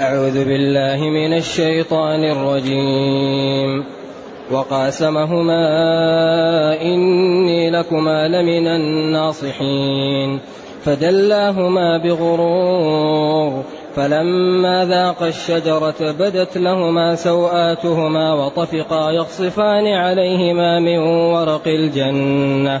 أعوذ بالله من الشيطان الرجيم. وقاسمهما إني لكما لمن الناصحين. فدلاهما بغرور فلما ذاقا الشجرة بدت لهما سوآتهما وطفقا يخصفان عليهما من ورق الجنة.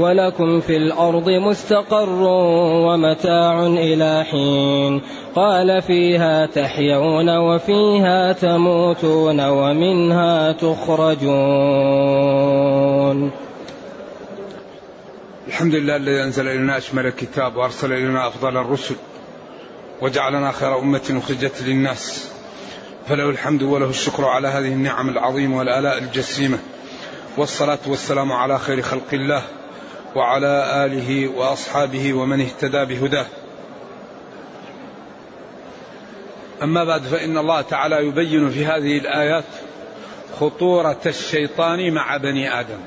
ولكم في الأرض مستقر ومتاع إلى حين قال فيها تحيون وفيها تموتون ومنها تخرجون. الحمد لله الذي أنزل إلينا أشمل الكتاب وأرسل إلينا أفضل الرسل وجعلنا خير أمة أخرجت للناس. فله الحمد وله الشكر على هذه النعم العظيمة والآلاء الجسيمة والصلاة والسلام على خير خلق الله. وعلى آله وأصحابه ومن اهتدى بهداه. أما بعد فإن الله تعالى يبين في هذه الآيات خطورة الشيطان مع بني آدم.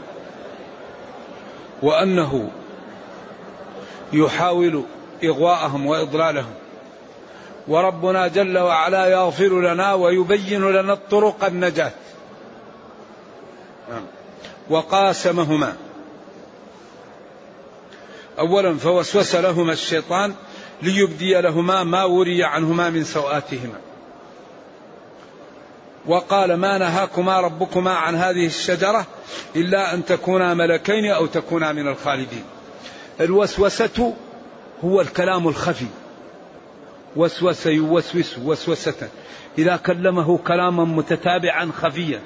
وأنه يحاول إغواءهم وإضلالهم. وربنا جل وعلا يغفر لنا ويبين لنا الطرق النجاة. وقاسمهما أولا فوسوس لهما الشيطان ليبدي لهما ما وري عنهما من سوآتهما. وقال ما نهاكما ربكما عن هذه الشجرة إلا أن تكونا ملكين أو تكونا من الخالدين. الوسوسة هو الكلام الخفي. وسوس يوسوس وسوسة. إذا كلمه كلاما متتابعا خفيا.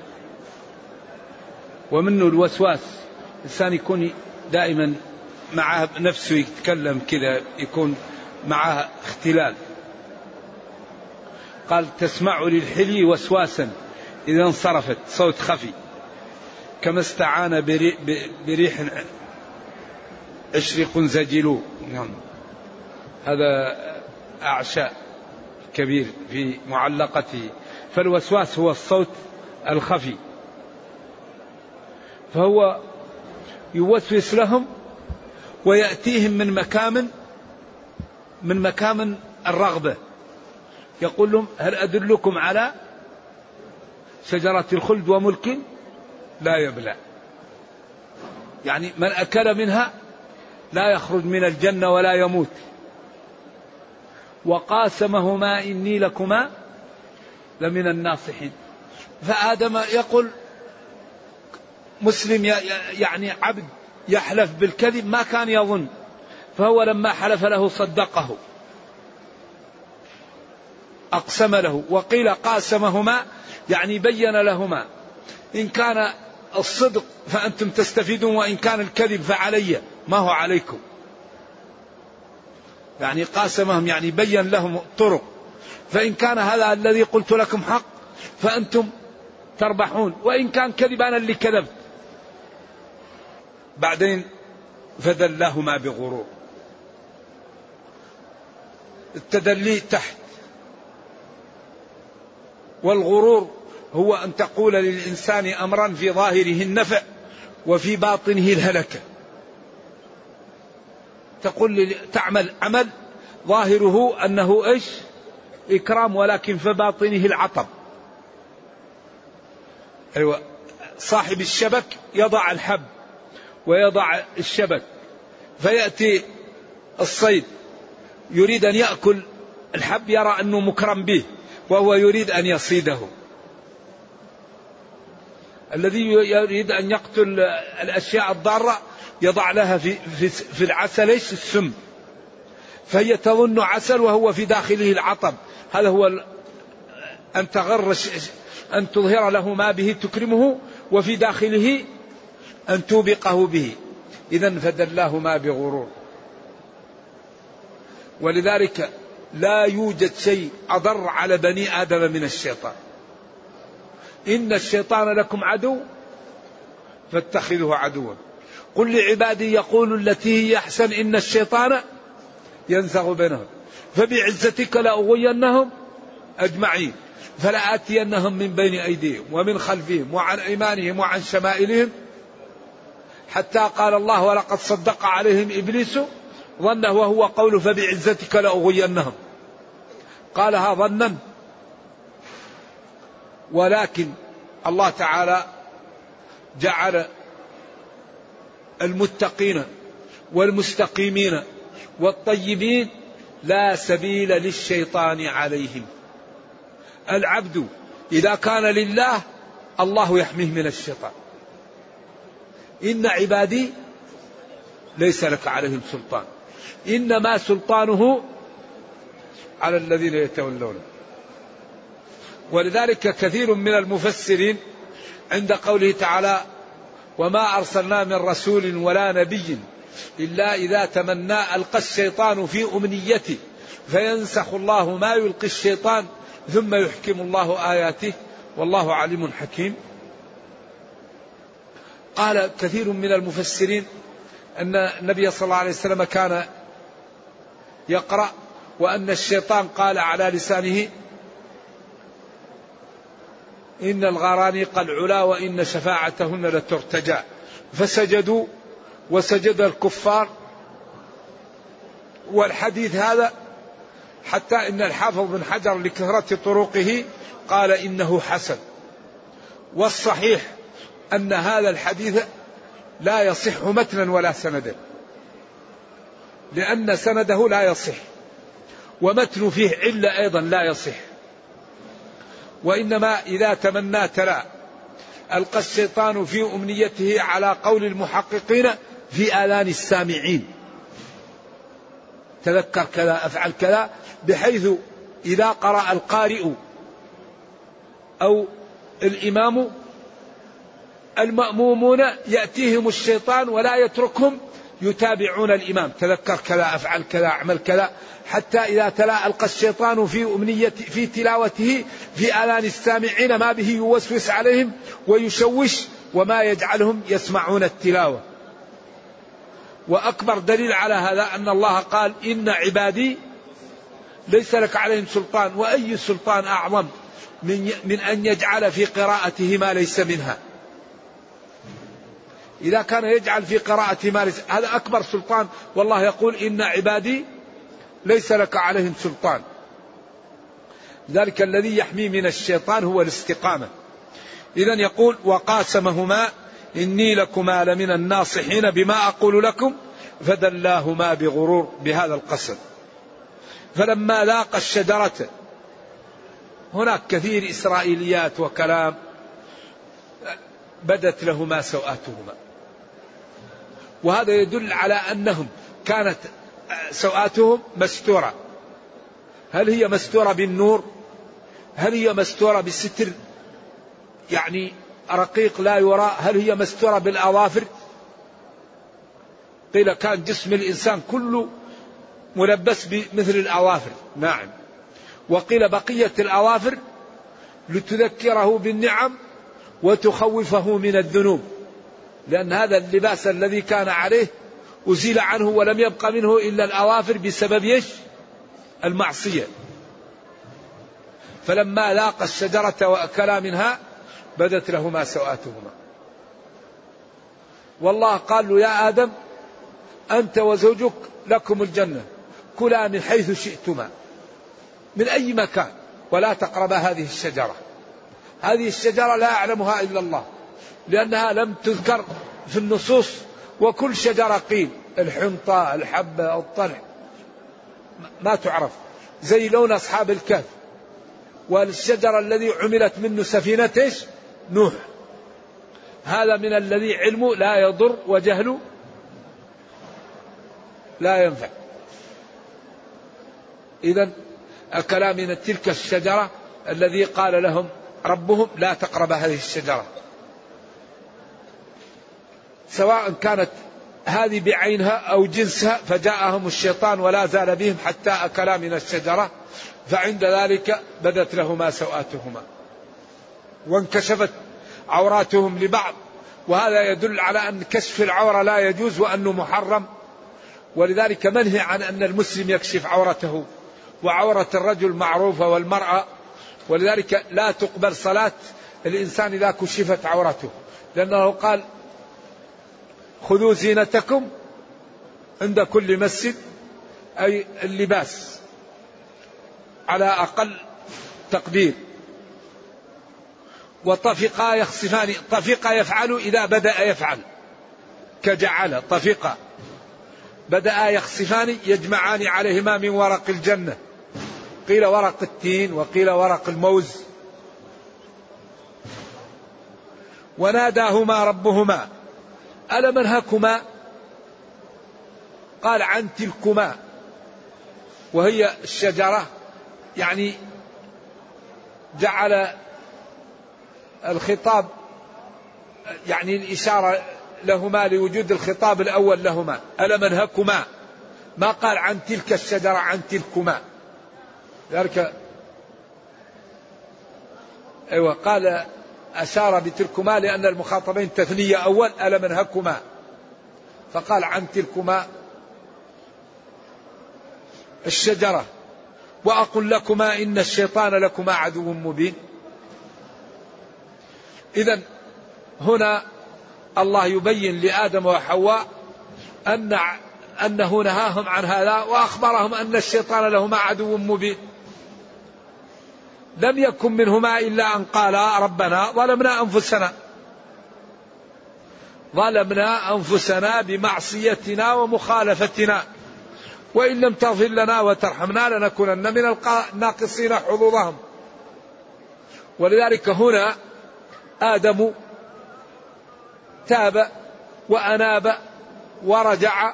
ومنه الوسواس. الإنسان يكون دائما مع نفسه يتكلم كذا يكون معه اختلال. قال تسمع للحلي وسواسا إذا انصرفت صوت خفي. كما استعان بريح عشرق زجلو. نعم. هذا أعشاء كبير في معلقته. فالوسواس هو الصوت الخفي. فهو يوسوس لهم ويأتيهم من مكان من مكان الرغبة. يقول لهم هل أدلكم على شجرة الخلد وملك لا يبلى؟ يعني من أكل منها لا يخرج من الجنة ولا يموت. وقاسمهما إني لكما لمن الناصحين. فآدم يقول مسلم يعني عبد يحلف بالكذب ما كان يظن. فهو لما حلف له صدقه. أقسم له. وقيل قاسمهما يعني بين لهما. إن كان الصدق فأنتم تستفيدون وإن كان الكذب فعلي. ما هو عليكم. يعني قاسمهم يعني بين لهم الطرق فإن كان هذا الذي قلت لكم حق فأنتم تربحون. وإن كان كذب أنا اللي كذبت بعدين فدلاهما بغرور التدلي تحت. والغرور هو أن تقول للإنسان أمرا في ظاهره النفع وفي باطنه الهلكة. تقول تعمل عمل ظاهره أنه إيش؟ إكرام ولكن في باطنه العطب. أيوه. صاحب الشبك يضع الحب. ويضع الشبك فيأتي الصيد يريد أن يأكل الحب يرى أنه مكرم به وهو يريد أن يصيده. الذي يريد أن يقتل الأشياء الضارة يضع لها في, في, في العسل إيش؟ السم. فهي تظن عسل وهو في داخله العطب. هذا هو أن تغر أن تظهر له ما به تكرمه وفي داخله أن توبقه به. إذا فدلاهما بغرور. ولذلك لا يوجد شيء أضر على بني آدم من الشيطان. إن الشيطان لكم عدو فاتخذوه عدوا. قل لعبادي يقولوا التي هي أحسن إن الشيطان ينزغ بينهم. فبعزتك لأغوينهم أجمعين. فلآتينهم من بين أيديهم ومن خلفهم وعن أيمانهم وعن شمائلهم حتى قال الله ولقد صدق عليهم إبليس ظنه وهو قول فبعزتك لأغوينهم. قالها ظنا. ولكن الله تعالى جعل المتقين والمستقيمين والطيبين لا سبيل للشيطان عليهم. العبد إذا كان لله الله يحميه من الشيطان. إن عبادي ليس لك عليهم سلطان. إنما سلطانه على الذين يتولونه. ولذلك كثير من المفسرين عند قوله تعالى وما أرسلنا من رسول ولا نبي إلا إذا تمنى ألقى الشيطان في أمنيته فينسخ الله ما يلقي الشيطان ثم يحكم الله آياته والله عليم حكيم. قال كثير من المفسرين أن النبي صلى الله عليه وسلم كان يقرأ وأن الشيطان قال على لسانه إن الغرانيق العلا وإن شفاعتهن لترتجى. فسجدوا وسجد الكفار والحديث هذا حتى إن الحافظ بن حجر لكثرة طرقه قال إنه حسن. والصحيح أن هذا الحديث لا يصح متنا ولا سندا. لأن سنده لا يصح. ومتن فيه علة أيضا لا يصح. وإنما إذا تمنى تلا ألقى الشيطان في أمنيته على قول المحققين في آذان السامعين. تذكر كذا أفعل كذا بحيث إذا قرأ القارئ أو الإمام المأمومون يأتيهم الشيطان ولا يتركهم يتابعون الإمام. تذكر كذا أفعل كذا أعمل كذا حتى إذا تلا ألقى الشيطان في أمنية في تلاوته في آذان السامعين ما به يوسوس عليهم ويشوش وما يجعلهم يسمعون التلاوة. وأكبر دليل على هذا أن الله قال إن عبادي ليس لك عليهم سلطان وأي سلطان أعظم من, من أن يجعل في قراءته ما ليس منها. إذا كان يجعل في قراءة ما ليس هذا أكبر سلطان. والله يقول إن عبادي ليس لك عليهم سلطان. ذلك الذي يحمي من الشيطان هو الاستقامة. إذا يقول وقاسمهما إني لكما لمن الناصحين بما أقول لكم فدلاهما بغرور بهذا القسم. فلما لاقى الشجرة هناك كثير إسرائيليات وكلام بدت لهما سوآتهما وهذا يدل على أنهم كانت سوآتهم مستورة. هل هي مستورة بالنور؟ هل هي مستورة بالستر؟ يعني رقيق لا يرى. هل هي مستورة بالأظافر؟ قيل كان جسم الإنسان كله ملبس بمثل الأظافر. نعم. وقيل بقية الأظافر لتذكره بالنعم وتخوفه من الذنوب. لأن هذا اللباس الذي كان عليه أزيل عنه ولم يبق منه إلا الأظافر بسبب إيش؟ المعصية. فلما لاقى الشجرة وأكلا منها بدت لهما سوآتهما. والله قال له يا آدم أنت وزوجك لكم الجنة كلا من حيث شئتما من أي مكان ولا تقربا هذه الشجرة. هذه الشجرة لا يعلمها إلا الله. لأنها لم تذكر في النصوص وكل شجرة قيل الحنطة الحبة الطلح ما تعرف. زي لون أصحاب الكهف. والشجر الذي عملت منه سفينة إيش؟ نوح. هذا من الذي علمه لا يضر وجهله لا ينفع. إذا أكلا من تلك الشجرة الذي قال لهم ربهم لا تقرب هذه الشجرة. سواء كانت هذه بعينها أو جنسها فجاءهم الشيطان ولا زال بهم حتى أكلا من الشجرة فعند ذلك بدت لهما سوآتهما وانكشفت عوراتهم لبعض وهذا يدل على أن كشف العورة لا يجوز وأنه محرم. ولذلك منهي عن أن المسلم يكشف عورته وعورة الرجل معروفة والمرأة. ولذلك لا تقبل صلاة الإنسان إذا كشفت عورته لأنه قال خذوا زينتكم عند كل مسجد أي اللباس على أقل تقدير. وطفقا يخصفان طفقا يفعل إذا بدأ يفعل. كجعل طفقا بدأ يخصفان يجمعان عليهما من ورق الجنة. قيل ورق التين وقيل ورق الموز. وناداهما ربهما. ألم أنهكما قال عن تلكما. وهي الشجرة يعني جعل الخطاب يعني الإشارة لهما لوجود الخطاب الأول لهما. ألم أنهكما ما قال عن تلك الشجرة عن تلكما. ذلك أيوة قال أشار بتلكما لأن المخاطبين تثنية أول ألم أنهكما فقال عن تلكما الشجرة. وأقل لكما إن الشيطان لكما عدو مبين. إذا هنا الله يبين لآدم وحواء أن أنه نهاهم عن هذا وأخبرهم أن الشيطان لهما عدو مبين. لم يكن منهما إلا أن قالا ربنا ظلمنا أنفسنا. ظلمنا أنفسنا بمعصيتنا ومخالفتنا. وإن لم تغفر لنا وترحمنا لنكونن من الناقصين حظوظهم. ولذلك هنا آدم تاب وأناب ورجع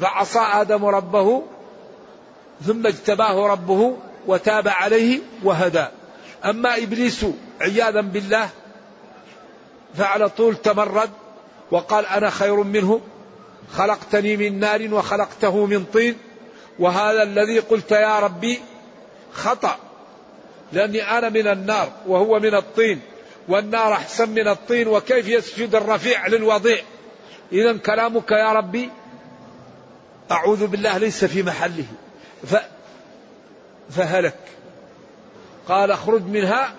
فعصى آدم ربه ثم اجتباه ربه وتاب عليه وهدى. أما إبليس عياذا بالله فعلى طول تمرد وقال أنا خير منه خلقتني من نار وخلقته من طين وهذا الذي قلت يا ربي خطأ لأني أنا من النار وهو من الطين والنار أحسن من الطين وكيف يسجد الرفيع للوضيع؟ إذا كلامك يا ربي أعوذ بالله ليس في محله. فهلك. قال اخرج منها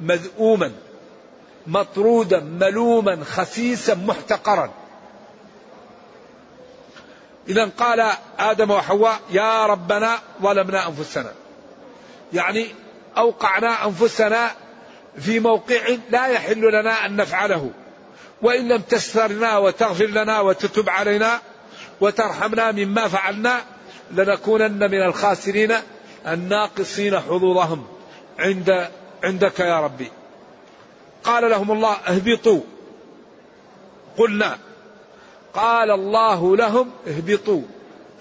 مذءوما مطرودا ملوما خسيسا محتقرا. إذا قال آدم وحواء يا ربنا ظلمنا أنفسنا. يعني أوقعنا أنفسنا في موقع لا يحل لنا أن نفعله. وإن لم تسترنا وتغفر لنا وتتب علينا وترحمنا مما فعلنا لنكونن من الخاسرين الناقصين حظوظهم عند عندك يا ربي. قال لهم الله اهبطوا. قلنا قال الله لهم اهبطوا.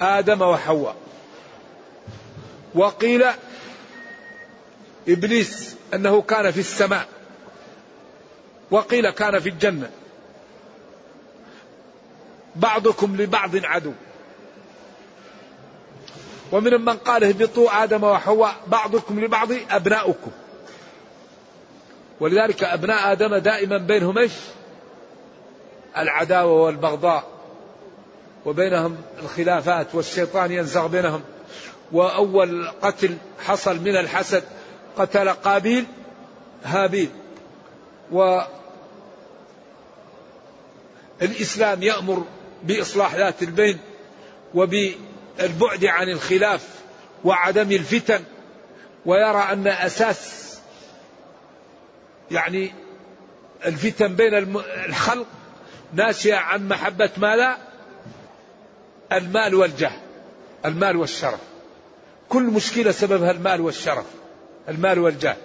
آدم وحواء. وقيل إبليس أنه كان في السماء. وقيل كان في الجنة. بعضكم لبعض عدو. ومن من قال اهبطوا آدم وحواء بعضكم لبعض أبناؤكم. ولذلك أبناء آدم دائما بينهم إيش؟ العداوة والبغضاء. وبينهم الخلافات والشيطان ينزغ بينهم. وأول قتل حصل من الحسد قتل قابيل هابيل. والإسلام يأمر بإصلاح ذات البين وبالبعد عن الخلاف وعدم الفتن ويرى أن أساس يعني الفتن بين الخلق ناشئة عن محبة ماذا المال والجاه المال والشرف. كل مشكلة سببها المال والشرف المال والجاه.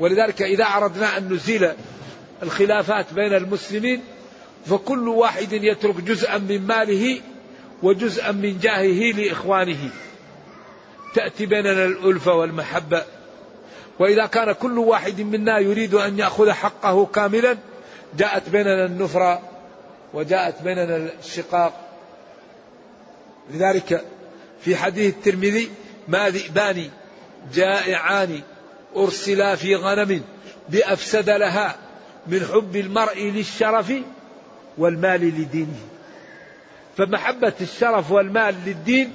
ولذلك إذا أردنا أن نزيل الخلافات بين المسلمين فكل واحد يترك جزءا من ماله وجزءا من جاهه لإخوانه. تأتي بيننا الألفة والمحبة. وإذا كان كل واحد منا يريد أن يأخذ حقه كاملا جاءت بيننا النفرة وجاءت بيننا الشقاق. لذلك في حديث الترمذي ما ذئبان جائعان أرسلا في غنم بأفسد لها من حب المرء للشرف والمال لدينه. فمحبة الشرف والمال للدين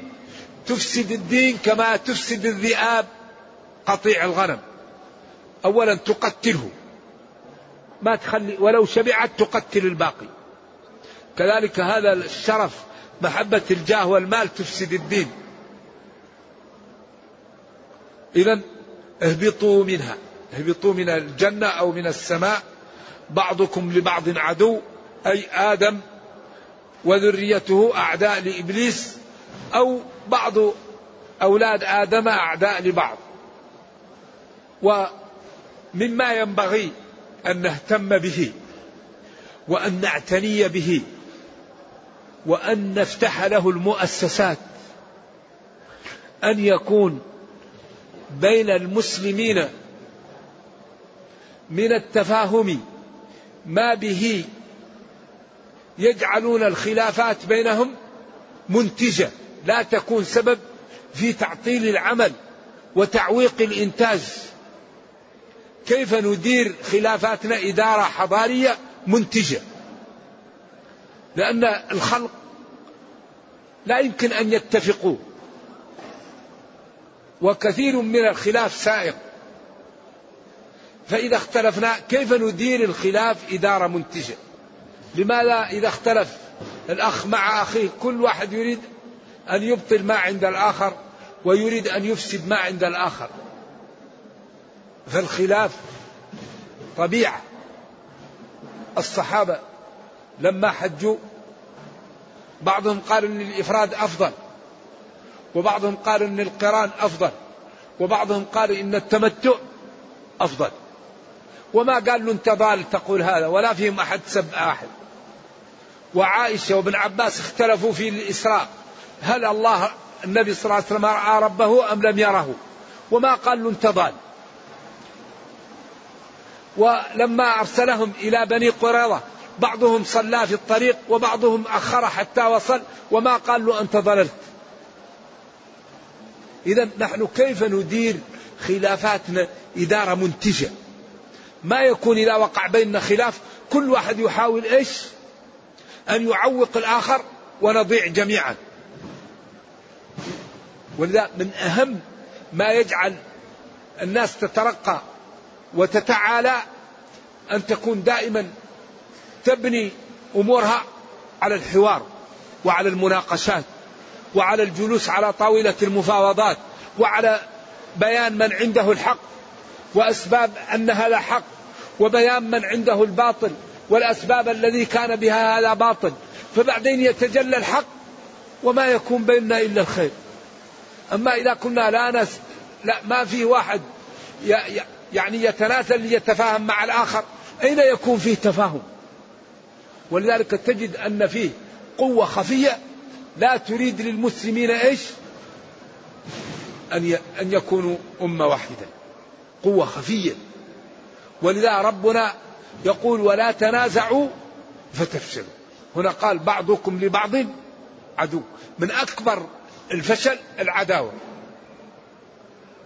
تفسد الدين كما تفسد الذئاب قطيع الغنم. أولا تقتله. ما تخلي ولو شبعت تقتل الباقي. كذلك هذا الشرف محبة الجاه والمال تفسد الدين. إذا اهبطوا منها. اهبطوا من الجنة أو من السماء. بعضكم لبعض عدو أي آدم وذريته أعداء لإبليس أو بعض أولاد آدم أعداء لبعض. ومما ينبغي أن نهتم به وأن نعتني به وأن نفتح له المؤسسات أن يكون بين المسلمين من التفاهم ما به يجعلون الخلافات بينهم منتجة لا تكون سبب في تعطيل العمل وتعويق الإنتاج. كيف ندير خلافاتنا إدارة حضارية منتجة؟ لأن الخلق لا يمكن أن يتفقوا. وكثير من الخلاف سائق. فإذا اختلفنا كيف ندير الخلاف إدارة منتجة؟ لماذا إذا اختلف الأخ مع أخيه؟ كل واحد يريد أن يبطل ما عند الآخر ويريد أن يفسد ما عند الآخر. فالخلاف طبيعة. الصحابة لما حجوا بعضهم قال إن الإفراد أفضل وبعضهم قال إن القران أفضل وبعضهم قال إن التمتع أفضل. وما قال له أنت ضال تقول هذا ولا فيهم أحد سب أحد. وعائشة وابن عباس اختلفوا في الإسراء. هل الله النبي صلى الله عليه وسلم رأى ربه أم لم يره؟ وما قال له انت ضال ولما أرسلهم إلى بني قريظة بعضهم صلى في الطريق وبعضهم أخر حتى وصل وما قال له أنت ضللت إذا نحن كيف ندير خلافاتنا اداره منتجه ما يكون إذا وقع بيننا خلاف كل واحد يحاول إيش؟ أن يعوق الآخر ونضيع جميعا. ولذا من أهم ما يجعل الناس تترقى وتتعالى أن تكون دائما تبني أمورها على الحوار وعلى المناقشات وعلى الجلوس على طاولة المفاوضات وعلى بيان من عنده الحق وأسباب أن هذا حق وبيان من عنده الباطل والأسباب الذي كان بها هذا باطل فبعدين يتجلى الحق وما يكون بيننا إلا الخير. أما إذا كنا لا نس لا ما في واحد يعني يتناسل ليتفاهم مع الآخر أين يكون فيه تفاهم؟ ولذلك تجد أن فيه قوة خفية لا تريد للمسلمين إيش؟ أن أن يكونوا أمة واحدة. قوة خفية. ولذا ربنا يقول ولا تنازعوا فتفشلوا. هنا قال بعضكم لبعض عدو. من أكبر الفشل العداوة.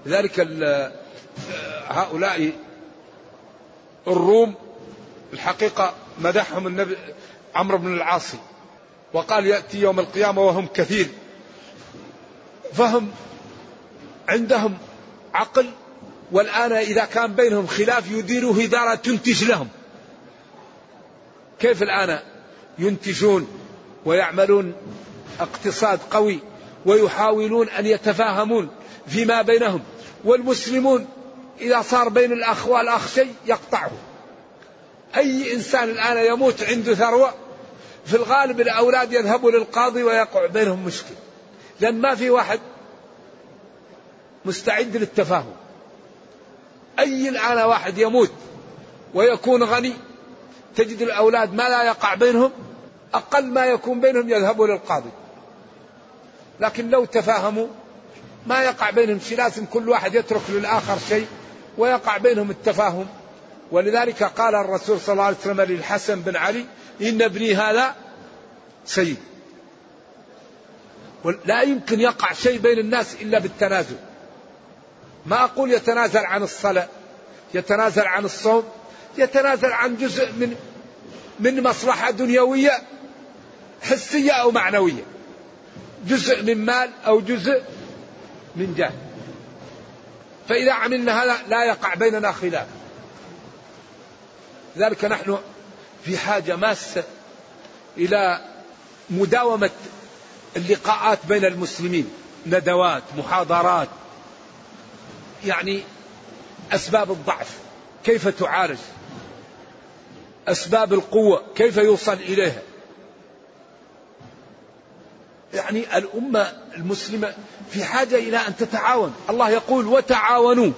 لذلك هؤلاء الروم الحقيقة مدحهم النبي عمرو بن العاصي وقال يأتي يوم القيامة وهم كثير. فهم عندهم عقل والآن إذا كان بينهم خلاف يديروه إدارة تنتج لهم. كيف الآن ينتجون ويعملون اقتصاد قوي ويحاولون أن يتفاهمون فيما بينهم والمسلمون إذا صار بين الأخ والأخ شيء يقطعه. أي إنسان الآن يموت عنده ثروة في الغالب الأولاد يذهبوا للقاضي ويقع بينهم مشكلة. لأن ما في واحد مستعد للتفاهم. أي الآن واحد يموت ويكون غني تجد الأولاد ما لا يقع بينهم أقل ما يكون بينهم يذهبوا للقاضي. لكن لو تفاهموا ما يقع بينهم شيء لازم كل واحد يترك للآخر شيء ويقع بينهم التفاهم. ولذلك قال الرسول صلى الله عليه وسلم للحسن بن علي إن ابني هذا سيد لا يمكن يقع شيء بين الناس إلا بالتنازل. ما أقول يتنازل عن الصلاة يتنازل عن الصوم يتنازل عن جزء من من مصلحة دنيوية حسية أو معنوية. جزء من مال أو جزء من جاه فإذا عملنا هذا لا يقع بيننا خلاف. لذلك نحن في حاجة ماسة إلى مداومة اللقاءات بين المسلمين. ندوات محاضرات. يعني أسباب الضعف. كيف تعالج؟ أسباب القوة كيف يوصل إليها؟ يعني الأمة المسلمة في حاجة إلى أن تتعاون. الله يقول وتعاونوا.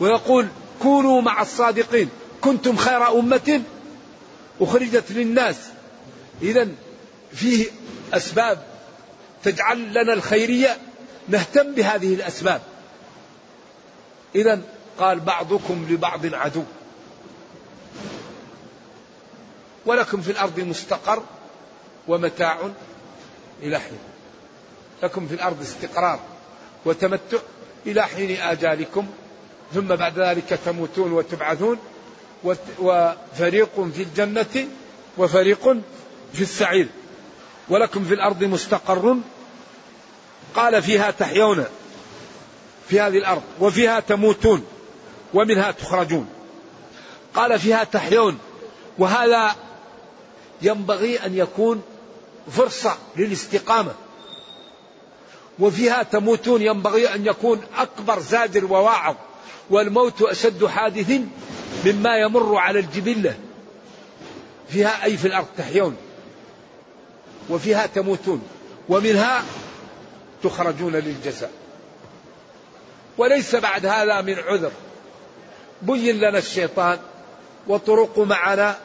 ويقول كونوا مع الصادقين. كنتم خير أمة أخرجت للناس. إذا فيه أسباب تجعل لنا الخيرية نهتم بهذه الأسباب. إذا قال بعضكم لبعض عدو. ولكم في الأرض مستقر ومتاع إلى حين. لكم في الأرض استقرار وتمتع إلى حين آجالكم ثم بعد ذلك تموتون وتبعثون وفريق في الجنة وفريق في السعير. ولكم في الأرض مستقر. قال فيها تحيون في هذه الأرض وفيها تموتون ومنها تخرجون. قال فيها تحيون وهذا ينبغي أن يكون فرصة للاستقامة. وفيها تموتون ينبغي أن يكون أكبر زاجر وواعظ والموت أشد حادث مما يمر على الجبلة. فيها أي في الأرض تحيون. وفيها تموتون. ومنها تخرجون للجزاء. وليس بعد هذا من عذر. بين لنا الشيطان وطرق معنا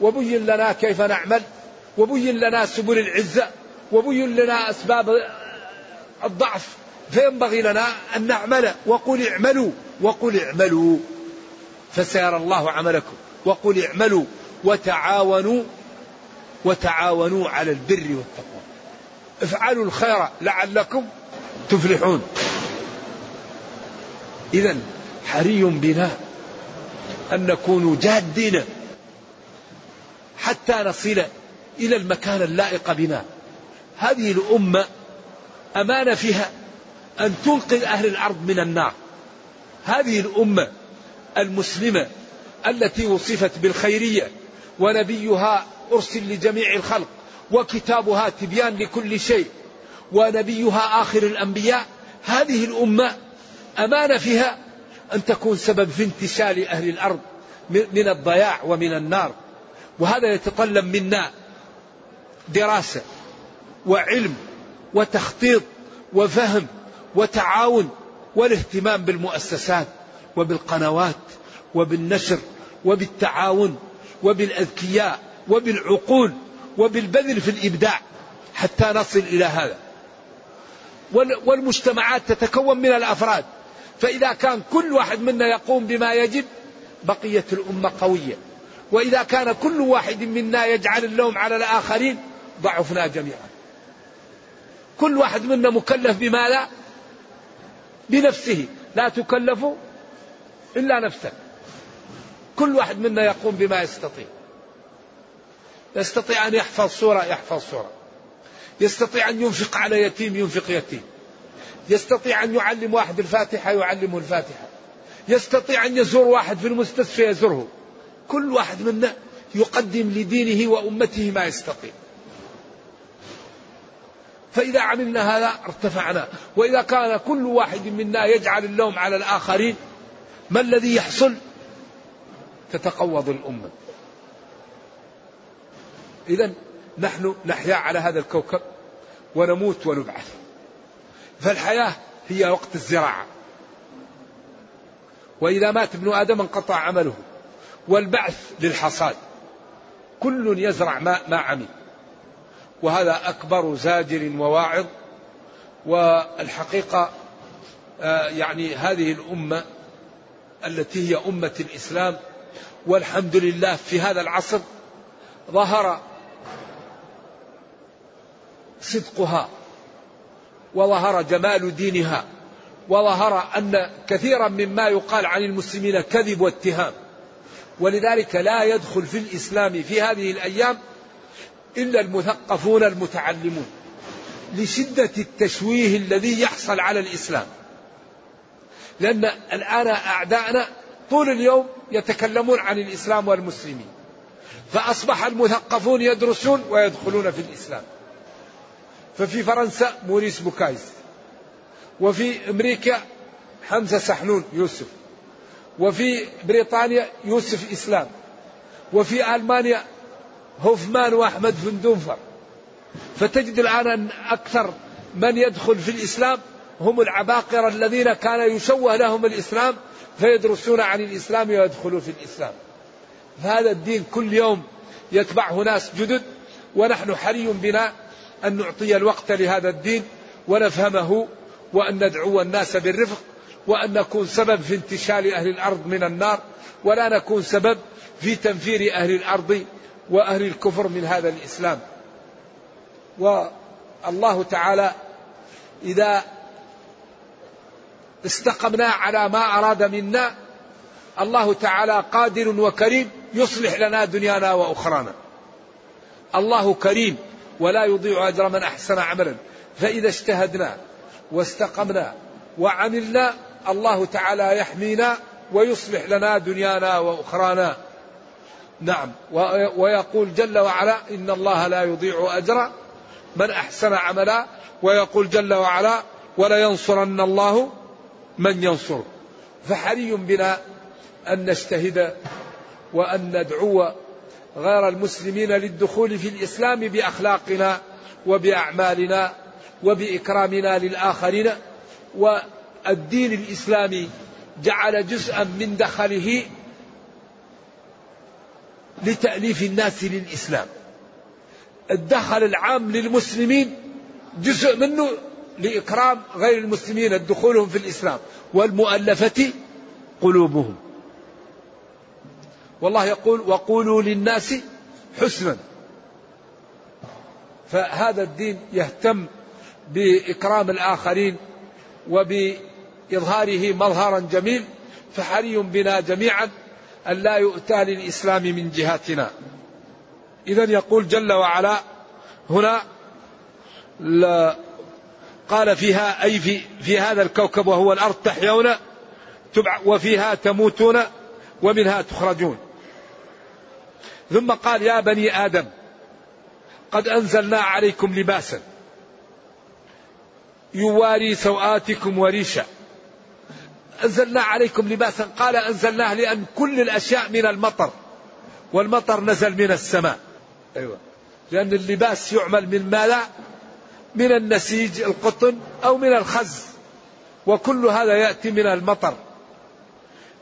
وبين لنا كيف نعمل وبين لنا سبل العزة وبين لنا أسباب الضعف فينبغي لنا أن نعمل. وقل اعملوا وقل اعملوا فسيرى الله عملكم. وقل اعملوا وتعاونوا وتعاونوا على البر والتقوى. افعلوا الخير لعلكم تفلحون. إذا حري بنا أن نكون جادين حتى نصل إلى المكان اللائق بنا. هذه الأمة أمانة فيها أن تنقذ أهل الأرض من النار. هذه الأمة المسلمة التي وصفت بالخيرية ونبيها أرسل لجميع الخلق وكتابها تبيان لكل شيء ونبيها آخر الأنبياء. هذه الأمة أمانة فيها أن تكون سبب في انتشال أهل الأرض من الضياع ومن النار. وهذا يتطلب منا. دراسة وعلم وتخطيط وفهم وتعاون والاهتمام بالمؤسسات وبالقنوات وبالنشر وبالتعاون وبالأذكياء وبالعقول وبالبذل في الإبداع حتى نصل إلى هذا. والمجتمعات تتكون من الأفراد. فإذا كان كل واحد منا يقوم بما يجب بقية الأمة قوية. وإذا كان كل واحد منا يجعل اللوم على الآخرين ضعفنا جميعا. كل واحد منا مكلف بما لا بنفسه. لا تكلف إلا نفسك. كل واحد منا يقوم بما يستطيع. يستطيع أن يحفظ سورة يحفظ سورة. يستطيع أن ينفق على يتيم ينفق يتيم. يستطيع أن يعلم واحد الفاتحة يعلمه الفاتحة. يستطيع أن يزور واحد في المستشفى يزوره. كل واحد منا يقدم لدينه وأمته ما يستطيع فإذا عملنا هذا ارتفعنا. وإذا كان كل واحد منا يجعل اللوم على الآخرين ما الذي يحصل؟ تتقوض الأمة. إذا نحن نحيا على هذا الكوكب ونموت ونبعث. فالحياة هي وقت الزراعة. وإذا مات ابن آدم انقطع عمله. والبعث للحصاد. كل يزرع ما, ما عمل. وهذا أكبر زاجر وواعظ. والحقيقة آه، يعني هذه الأمة التي هي أمة الإسلام والحمد لله في هذا العصر ظهر صدقها وظهر جمال دينها وظهر أن كثيرا مما يقال عن المسلمين كذب واتهام. ولذلك لا يدخل في الإسلام في هذه الأيام إلا المثقفون المتعلمون لشدة التشويه الذي يحصل على الإسلام. لأن الآن أعداءنا طول اليوم يتكلمون عن الإسلام والمسلمين. فأصبح المثقفون يدرسون ويدخلون في الإسلام. ففي فرنسا موريس بوكايس وفي أمريكا حمزة سحنون يوسف. وفي بريطانيا يوسف إسلام وفي ألمانيا هوفمان وأحمد فندونفر فتجد الآن أن أكثر من يدخل في الإسلام هم العباقرة الذين كان يشوه لهم الإسلام فيدرسون عن الإسلام ويدخلوا في الإسلام. فهذا الدين كل يوم يتبعه ناس جدد ونحن حري بنا أن نعطي الوقت لهذا الدين ونفهمه وأن ندعو الناس بالرفق وأن نكون سبب في انتشال أهل الأرض من النار ولا نكون سبب في تنفير أهل الأرض وأهل الكفر من هذا الإسلام. والله تعالى إذا استقمنا على ما أراد منا الله تعالى قادر وكريم يصلح لنا دنيانا وأخرانا. الله كريم ولا يضيع أجر من أحسن عملا. فإذا اجتهدنا واستقمنا وعملنا الله تعالى يحمينا ويصلح لنا دنيانا وأخرانا. نعم. ويقول جل وعلا إن الله لا يضيع أجر من أحسن عملا. ويقول جل وعلا ولينصرن الله من ينصر فحري بنا أن نجتهد وأن ندعو غير المسلمين للدخول في الإسلام بأخلاقنا وبأعمالنا وبإكرامنا للآخرين. والدين الإسلامي جعل جزءا من دخله لتأليف الناس للإسلام. الدخل العام للمسلمين جزء منه لإكرام غير المسلمين دخولهم في الإسلام والمؤلفة قلوبهم. والله يقول وقولوا للناس حسنا فهذا الدين يهتم بإكرام الآخرين وبإظهاره مظهرا جميل فحري بنا جميعا أن لا يؤتى للإسلام من جهاتنا. إذا يقول جل وعلا هنا قال فيها أي في, في هذا الكوكب وهو الأرض تحيون وفيها تموتون ومنها تخرجون. ثم قال يا بني آدم قد أنزلنا عليكم لباسا يواري سوآتكم وريشا. أنزلنا عليكم لباسا. قال أنزلناه لأن كل الأشياء من المطر والمطر نزل من السماء. أيوة. لأن اللباس يعمل من ماذا؟ من النسيج القطن أو من الخز. وكل هذا يأتي من المطر.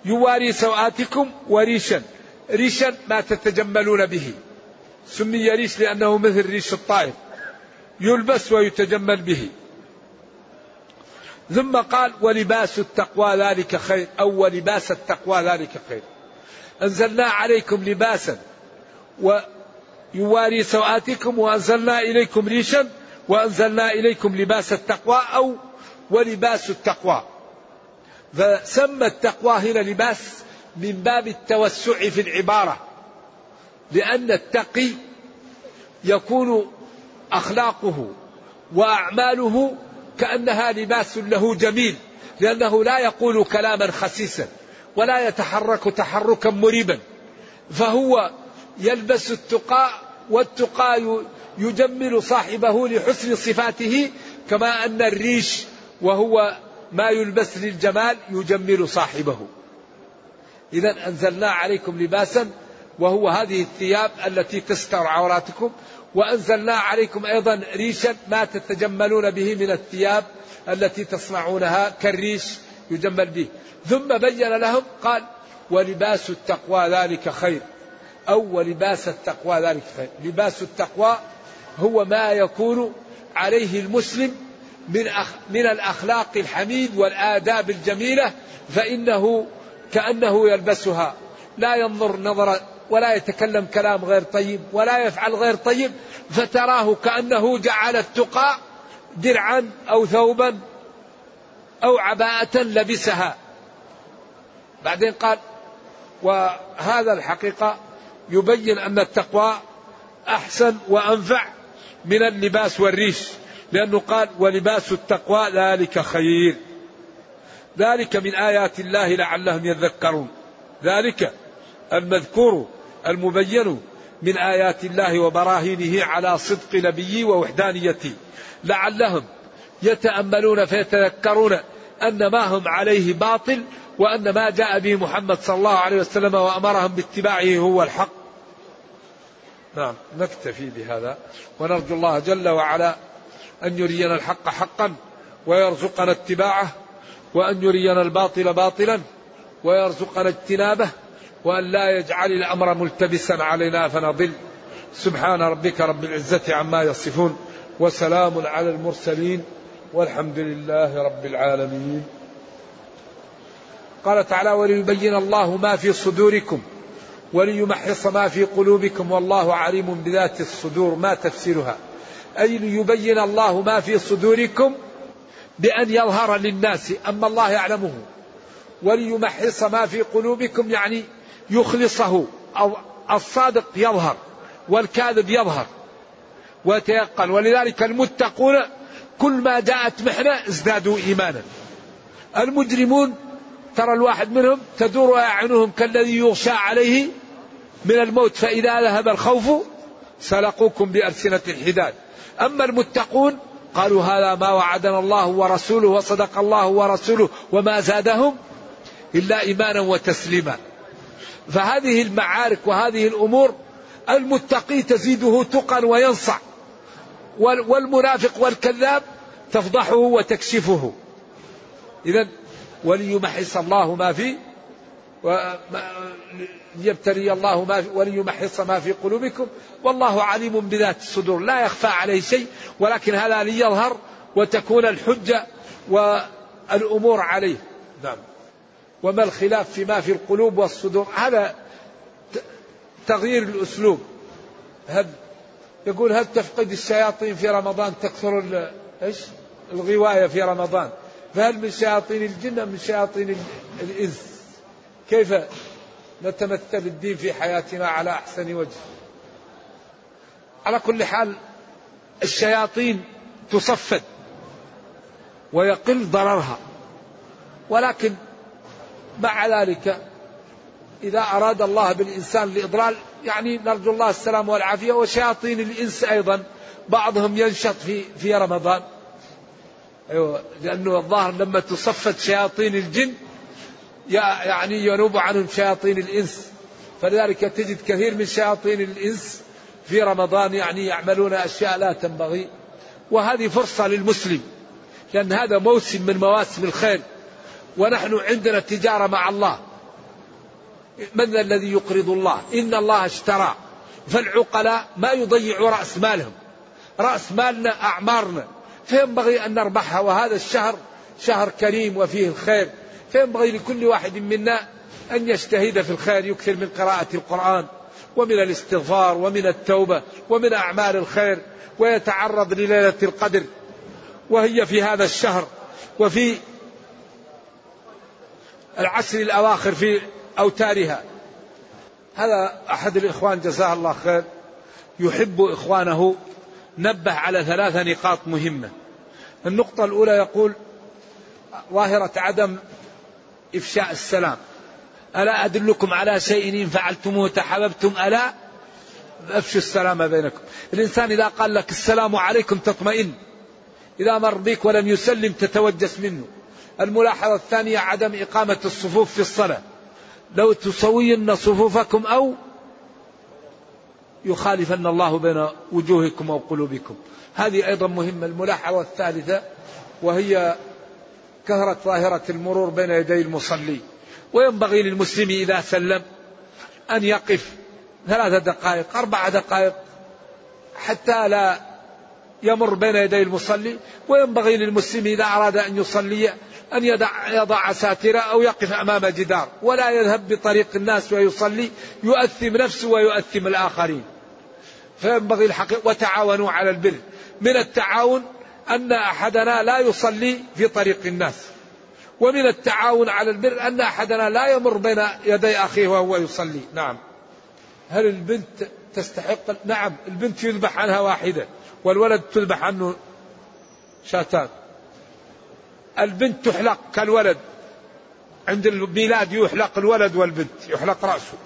يواري سوآتكم وريشا. ريشا ما تتجملون به. سمي ريش لأنه مثل ريش الطائر. يلبس ويتجمل به. ثم قال ولباس التقوى ذلك خير أو ولباس التقوى ذلك خير. أنزلنا عليكم لباسا ويواري سوآتكم وأنزلنا إليكم ريشا وأنزلنا إليكم لباس التقوى أو ولباس التقوى. فسمى التقوى هنا لباس من باب التوسع في العبارة لأن التقي يكون أخلاقه وأعماله كأنها لباس له جميل لأنه لا يقول كلاما خسيسا ولا يتحرك تحركا مريبا فهو يلبس التقى والتقى يجمل صاحبه لحسن صفاته كما أن الريش وهو ما يلبس للجمال يجمل صاحبه. إذا أنزلنا عليكم لباسا وهو هذه الثياب التي تستر عوراتكم وأنزلنا عليكم أيضا ريشا ما تتجملون به من الثياب التي تصنعونها كالريش يجمل به. ثم بين لهم قال ولباس التقوى ذلك خير. أو ولباس التقوى ذلك خير. لباس التقوى هو ما يكون عليه المسلم من أخ من الأخلاق الحميد والآداب الجميلة فإنه كأنه يلبسها. لا ينظر نظرة ولا يتكلم كلام غير طيب ولا يفعل غير طيب فتراه كأنه جعل التقى درعا أو ثوبا أو عباءة لبسها. بعدين قال وهذا الحقيقة يبين أن التقوى أحسن وأنفع من اللباس والريش لأنه قال ولباس التقوى ذلك خير ذلك من آيات الله لعلهم يذكرون. ذلك المذكور المبين من آيات الله وبراهينه على صدق نبيه ووحدانيته. لعلهم يتأملون فيتذكرون أن ما هم عليه باطل وأن ما جاء به محمد صلى الله عليه وسلم وأمرهم باتباعه هو الحق. نعم نكتفي بهذا ونرجو الله جل وعلا أن يرينا الحق حقا ويرزقنا اتباعه وأن يرينا الباطل باطلا ويرزقنا اجتنابه وأن لا يجعل الأمر ملتبسا علينا فنضل. سبحان ربك رب العزة عما يصفون وسلام على المرسلين والحمد لله رب العالمين. قال تعالى وليبين الله ما في صدوركم وليمحص ما في قلوبكم والله عليم بذات الصدور ما تفسيرها. أي ليبين الله ما في صدوركم بأن يظهر للناس أما الله يعلمه. وليمحص ما في قلوبكم يعني يخلصه أو الصادق يظهر والكاذب يظهر. ويتيقن ولذلك المتقون كل ما جاءت محنة ازدادوا إيمانا. المجرمون ترى الواحد منهم تدور أعينهم كالذي يغشى عليه من الموت فإذا ذهب الخوف سلقوكم بألسنة الحداد. أما المتقون قالوا هذا ما وعدنا الله ورسوله وصدق الله ورسوله وما زادهم إلا إيمانا وتسليما. فهذه المعارك وهذه الأمور المتقي تزيده تقا وينصع. والمنافق والكذاب تفضحه وتكشفه. إذا وليمحص الله ما في ليبتلي الله ما وليمحص ما في قلوبكم. والله عليم بذات الصدور. لا يخفى عليه شيء ولكن هذا ليظهر وتكون الحجة والأمور عليه. نعم. وما الخلاف فيما في القلوب والصدور؟ هذا تغيير الأسلوب. هل يقول هل تفقد الشياطين في رمضان؟ تكثر إيش؟ الغواية في رمضان. فهل من شياطين الجن من شياطين الإنس؟ كيف نتمثل الدين في حياتنا على أحسن وجه؟ على كل حال الشياطين تصفد ويقل ضررها. ولكن مع ذلك إذا أراد الله بالإنسان الإضلال يعني نرجو الله السلام والعافية وشياطين الإنس أيضا بعضهم ينشط في في رمضان. أيوة لأنه الظاهر لما تصفد شياطين الجن يعني ينوب عنهم شياطين الإنس. فلذلك تجد كثير من شياطين الإنس في رمضان يعني يعملون أشياء لا تنبغي. وهذه فرصة للمسلم لأن هذا موسم من مواسم الخير. ونحن عندنا تجارة مع الله. من الذي يقرض الله؟ إن الله اشترى. فالعقلاء ما يضيعوا رأس مالهم. رأس مالنا أعمارنا. فينبغي أن نربحها. وهذا الشهر شهر كريم وفيه الخير. فينبغي لكل واحد منا أن يجتهد في الخير يكثر من قراءة القرآن ومن الاستغفار ومن التوبة ومن أعمال الخير ويتعرض لليلة القدر. وهي في هذا الشهر وفي العشر الأواخر في أوتارها. هذا أحد الإخوان جزاه الله خير. يحب إخوانه. نبه على ثلاث نقاط مهمة. النقطة الأولى يقول ظاهرة عدم إفشاء السلام. ألا أدلكم على شيء إن فعلتموه تحببتم ألا أفشوا السلام بينكم. الإنسان إذا قال لك السلام عليكم تطمئن. إذا مر بك ولم يسلم تتوجس منه. الملاحظة الثانية عدم إقامة الصفوف في الصلاة. لو تسوين صفوفكم أو يخالفن الله بين وجوهكم أو قلوبكم. هذه أيضا مهمة. الملاحظة الثالثة وهي كثرة ظاهرة المرور بين يدي المصلي. وينبغي للمسلم إذا سلم أن يقف ثلاث دقائق أربع دقائق حتى لا يمر بين يدي المصلي. وينبغي للمسلم إذا أراد أن يصلي أن يضع, يضع ساترة أو يقف أمام جدار ولا يذهب بطريق الناس ويصلي يؤثم نفسه ويؤثم الآخرين. فينبغي الحقيقة وتعاونوا على البر. من التعاون أن أحدنا لا يصلي في طريق الناس. ومن التعاون على البر أن أحدنا لا يمر بين يدي أخيه وهو يصلي. نعم. هل البنت تستحق؟ نعم البنت يذبح عنها واحدة والولد تذبح عنه شاتان. البنت تحلق كالولد. عند الميلاد يحلق الولد والبنت يحلق رأسه.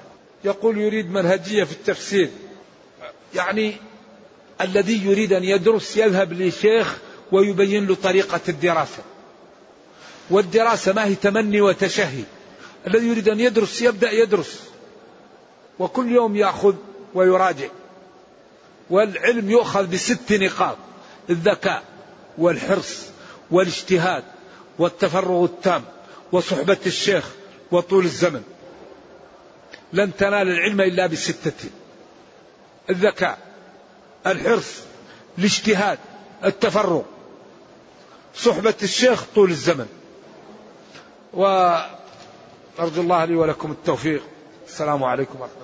يقول يريد منهجية في التفسير. يعني الذي يريد أن يدرس يذهب لشيخ ويبين له طريقة الدراسة. والدراسة ما هي تمني وتشهي. الذي يريد أن يدرس يبدأ يدرس. وكل يوم يأخذ ويراجع. والعلم يؤخذ بست نقاط الذكاء والحرص والاجتهاد. والتفرغ التام وصحبة الشيخ وطول الزمن. لن تنال العلم إلا بستة. الذكاء الحرص الاجتهاد التفرغ. صحبة الشيخ طول الزمن. وأرجو الله لي ولكم التوفيق. السلام عليكم ورحمة الله.